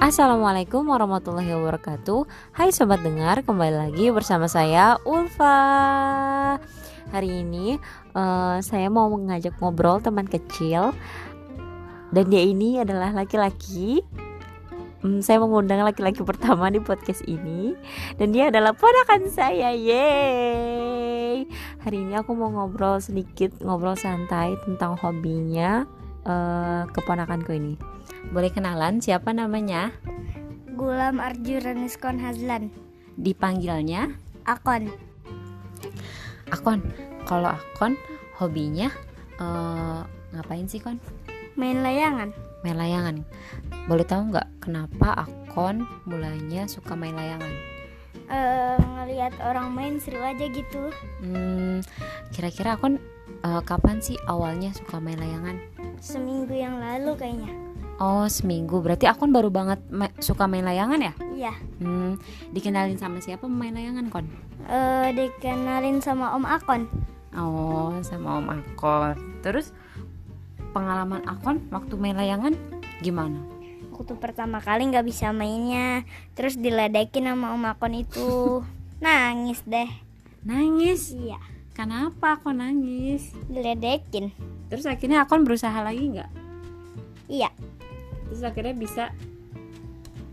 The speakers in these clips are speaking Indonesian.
Assalamualaikum warahmatullahi wabarakatuh. Hai sobat dengar, kembali lagi bersama saya Ulfa. Hari ini uh, saya mau mengajak ngobrol teman kecil. Dan dia ini adalah laki-laki. Hmm, Saya mengundang laki-laki pertama di podcast ini. Dan dia adalah ponakan saya, yeay. Hari ini aku mau ngobrol sedikit, ngobrol santai tentang hobinya uh, keponakanku ini boleh kenalan siapa namanya? Gulam Arjuraniskon Hazlan. Dipanggilnya? Akon. Akon. Kalau Akon hobinya uh, ngapain sih Kon? Main layangan. Main layangan. Boleh tahu nggak kenapa Akon mulainya suka main layangan? Uh, ngelihat orang main seru aja gitu. Hmm, kira-kira Akon uh, kapan sih awalnya suka main layangan? Seminggu yang lalu kayaknya. Oh seminggu berarti Akon baru banget ma suka main layangan ya? Iya. Hmm, dikenalin sama siapa main layangan kon? Uh, dikenalin sama Om Akon. Oh sama Om Akon. Terus pengalaman Akon waktu main layangan gimana? Waktu pertama kali nggak bisa mainnya, terus diledekin sama Om Akon itu, nangis deh. Nangis? Iya. Kenapa Akon nangis? Diledekin. Terus akhirnya Akon berusaha lagi nggak? Iya terus akhirnya bisa.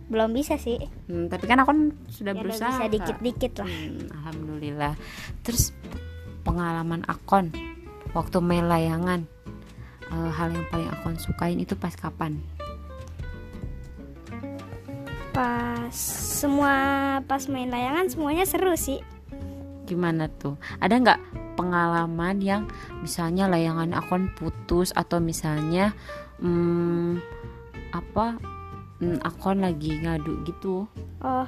Belum bisa sih. Hmm, tapi kan aku sudah ya, berusaha bisa dikit-dikit lah. Hmm, alhamdulillah. Terus pengalaman akon waktu main layangan uh, hal yang paling akon sukain itu pas kapan? Pas semua pas main layangan semuanya seru sih. Gimana tuh? Ada nggak pengalaman yang misalnya layangan akon putus atau misalnya hmm, apa hmm, akon lagi ngadu gitu oh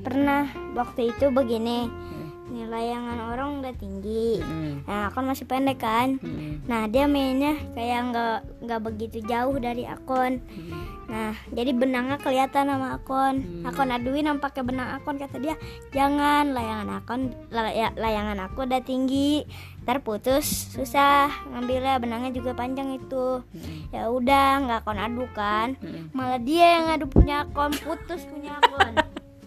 pernah waktu itu begini hmm. nih layangan orang udah tinggi hmm. nah akon masih pendek kan hmm. nah dia mainnya kayak nggak nggak begitu jauh dari akon hmm. nah jadi benangnya kelihatan sama akon hmm. akon aduin yang pakai benang akon kata dia jangan layangan akon layangan aku udah tinggi terputus susah. Ngambilnya benangnya juga panjang itu. Hmm. ya udah nggak akon adu kan? Hmm. malah dia yang adu punya akon putus punya akon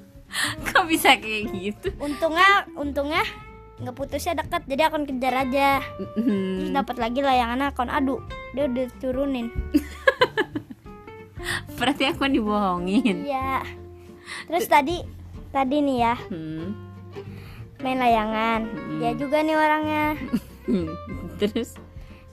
kok bisa kayak gitu? Untungnya untungnya nggak putusnya dekat jadi akon kejar aja. Hmm. terus dapat lagi layangan akon adu. Dia udah turunin. Berarti akon dibohongin? Iya. Terus tadi tadi nih ya. Hmm main layangan hmm. dia juga nih orangnya terus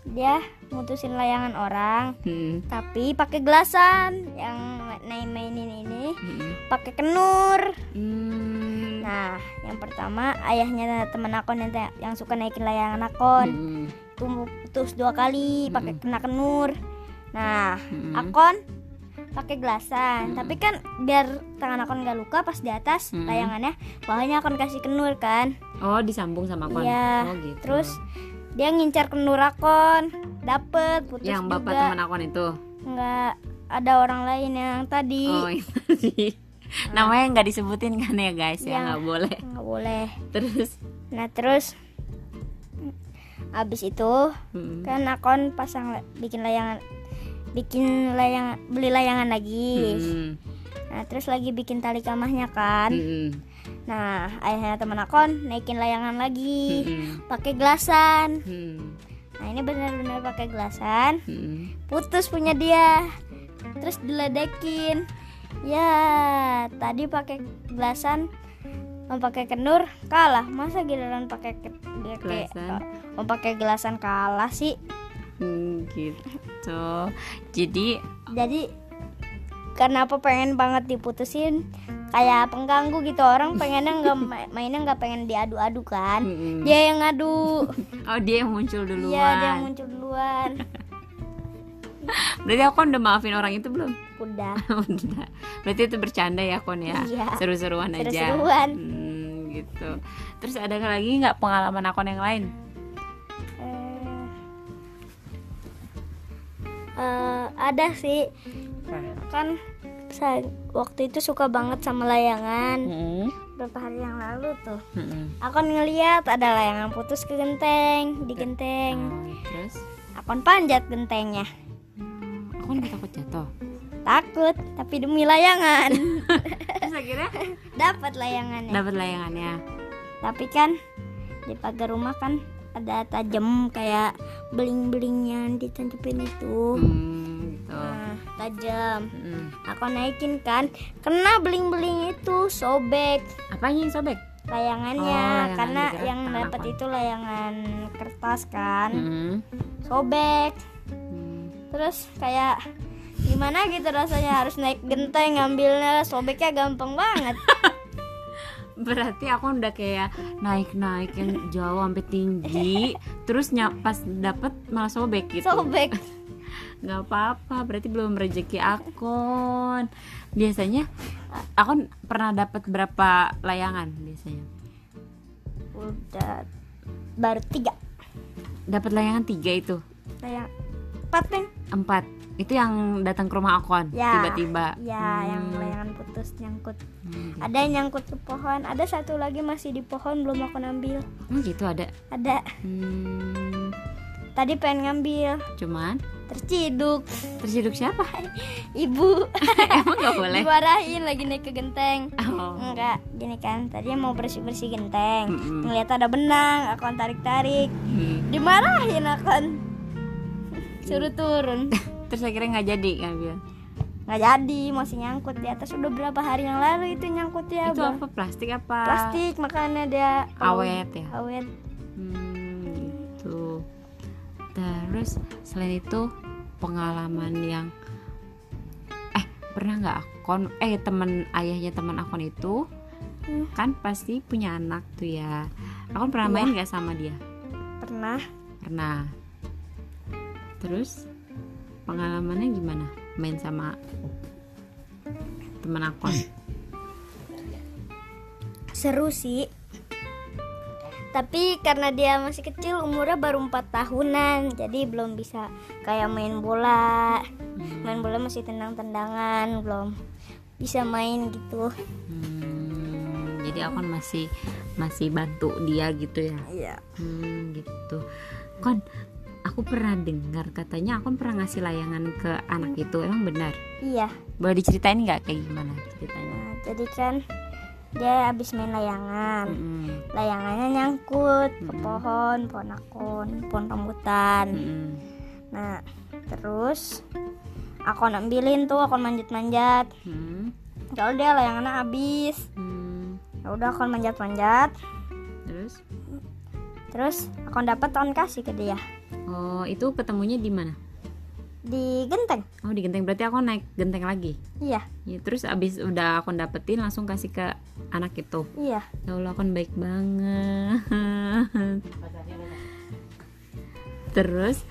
dia mutusin layangan orang hmm. tapi pakai gelasan yang main mainin ini hmm. pakai kenur hmm. nah yang pertama ayahnya temen akon yang, yang suka naikin layangan akon hmm. putus dua kali pakai hmm. kena kenur nah hmm. akon pakai gelasan. Hmm. tapi kan biar tangan akon nggak luka pas di atas hmm. layangannya bawahnya akon kasih kenur kan. Oh disambung sama akon ya oh, gitu. terus dia ngincar kenur akon dapet putus yang bapak juga. teman akon itu? Nggak ada orang lain yang tadi. Oh tadi. Nah. namanya nggak disebutin kan ya guys? Ya, ya nggak boleh. Nggak boleh. Terus? Nah terus abis itu hmm. kan akon pasang bikin layangan bikin layang beli layangan lagi. Hmm. nah terus lagi bikin tali kamahnya kan. Hmm. nah ayahnya teman akon naikin layangan lagi. Hmm. pakai gelasan. Hmm. nah ini benar-benar pakai gelasan. Hmm. putus punya dia. Terus diledekin. Ya tadi pakai gelasan mau pakai kenur kalah. Masa giliran pakai gelasan. mau pakai gelasan kalah sih hmm, gitu. Jadi jadi karena apa pengen banget diputusin kayak pengganggu gitu. Orang pengennya nggak mainnya nggak pengen diadu-adu kan. Mm-hmm. dia yang ngadu. Oh dia yang muncul duluan. Iya dia yang muncul duluan. Berarti aku udah maafin orang itu belum? Udah. Udah. Berarti itu bercanda ya kon ya? Iya. seru-seruan aja. Seru-seruan. Hmm, gitu. Terus ada lagi nggak pengalaman akon yang lain uh, ada sih. Kan saya waktu itu suka banget sama layangan. Hmm. beberapa hari yang lalu tuh. Hmm. aku ngeliat ada layangan putus ke genteng di genteng. Uh, terus? Aku panjat gentengnya. Hmm, aku nggak takut jatuh? Takut tapi demi layangan. Terus akhirnya? Dapat layangannya. Dapat layangannya. Tapi kan di pagar rumah kan ada tajam kayak beling-beling yang ditancapin itu hmm, gitu. nah, tajam Hmm. aku naikin kan kena beling-beling itu sobek apanya yang sobek layangannya Oh, layangan karena yang dapat apa? itu layangan kertas kan Hmm. sobek Hmm. terus kayak gimana gitu rasanya harus naik genteng ngambilnya sobeknya gampang banget berarti aku udah kayak naik-naik yang jauh sampai tinggi terus nyap pas dapet malah sobek gitu. Sobek. Nggak apa-apa berarti belum rezeki akun. Biasanya akun pernah dapat berapa layangan biasanya? Udah baru tiga. Dapat layangan tiga itu? Layang empat neng. Empat. Itu yang datang ke rumah akun Ya. tiba-tiba. Ya yang Hmm. layangan putus nyangkut. Hmm, gitu. ada yang nyangkut ke pohon. Ada satu lagi masih di pohon belum aku ambil Oh, gitu ada? Ada. Hmm, tadi pengen ngambil. Cuman? Terciduk. Terciduk siapa? Ibu. Emang nggak boleh? Dimarahin lagi naik ke genteng. Oh. enggak gini kan tadi mau bersih bersih genteng. Mm-mm. ngeliat ada benang aku tarik tarik Hmm. dimarahin akan suruh turun terus akhirnya nggak jadi ngambil nggak jadi masih nyangkut di atas udah berapa hari yang lalu itu nyangkut ya itu apa plastik apa plastik makanya dia awet ya awet Hmm, gitu. Terus selain itu pengalaman yang eh pernah nggak akun eh temen ayahnya teman akun itu Hmm. kan pasti punya anak tuh ya. Akun pernah Iya. main nggak sama dia? pernah Pernah. Terus pengalamannya gimana? Main sama teman akun? seru sih. Tapi karena dia masih kecil umurnya baru 4 tahunan. Jadi belum bisa kayak main bola. Main bola masih tendang-tendangan belum bisa main gitu. Hmm, jadi akun masih masih bantu dia gitu ya? iya. Hmm, gitu. Kon, aku pernah dengar katanya aku pernah ngasih layangan ke anak itu. Emang benar? iya Boleh diceritain nggak kayak gimana ceritanya? nah, jadi kan dia habis main layangan Mm-mm. layangannya nyangkut ke Mm-mm. pohon pohon akun pohon rambutan Mm-mm. nah terus aku ambilin tuh aku manjat-manjat Hmm. kalau dia layangannya habis Hmm. ya udah aku manjat-manjat Terus? Terus aku dapat tahun kasih ke dia Oh, itu ketemunya di mana? di genteng Oh, di genteng. Berarti aku naik genteng lagi. iya Ya, terus abis udah aku dapetin langsung kasih ke anak itu. iya Ya Allah kan baik banget. Terus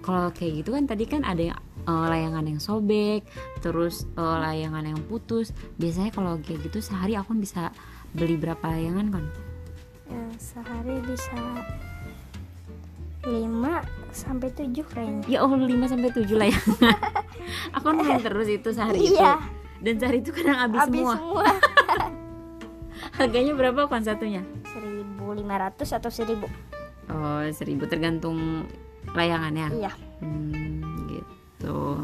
kalau kayak gitu kan tadi kan ada yang eh, layangan yang sobek, terus eh, layangan yang putus. Biasanya kalau kayak gitu sehari aku bisa beli berapa layangan kan? Ya, sehari bisa 5 sampai 7 kayaknya Ya Allah 5 sampai 7 layangan. aku kan main terus itu sehari itu. iya Dan sehari itu kadang habis, habis semua. semua Harganya berapa kan satunya? 1500 atau 1000 Oh, 1000 tergantung layangannya. iya Hmm, gitu.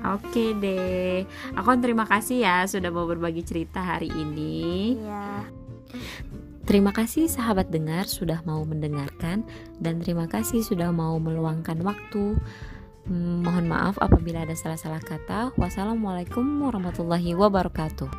Oke deh. Aku terima kasih ya sudah mau berbagi cerita hari ini. iya Terima kasih sahabat dengar sudah mau mendengarkan dan terima kasih sudah mau meluangkan waktu. Hmm, mohon maaf apabila ada salah-salah kata. Wassalamualaikum warahmatullahi wabarakatuh.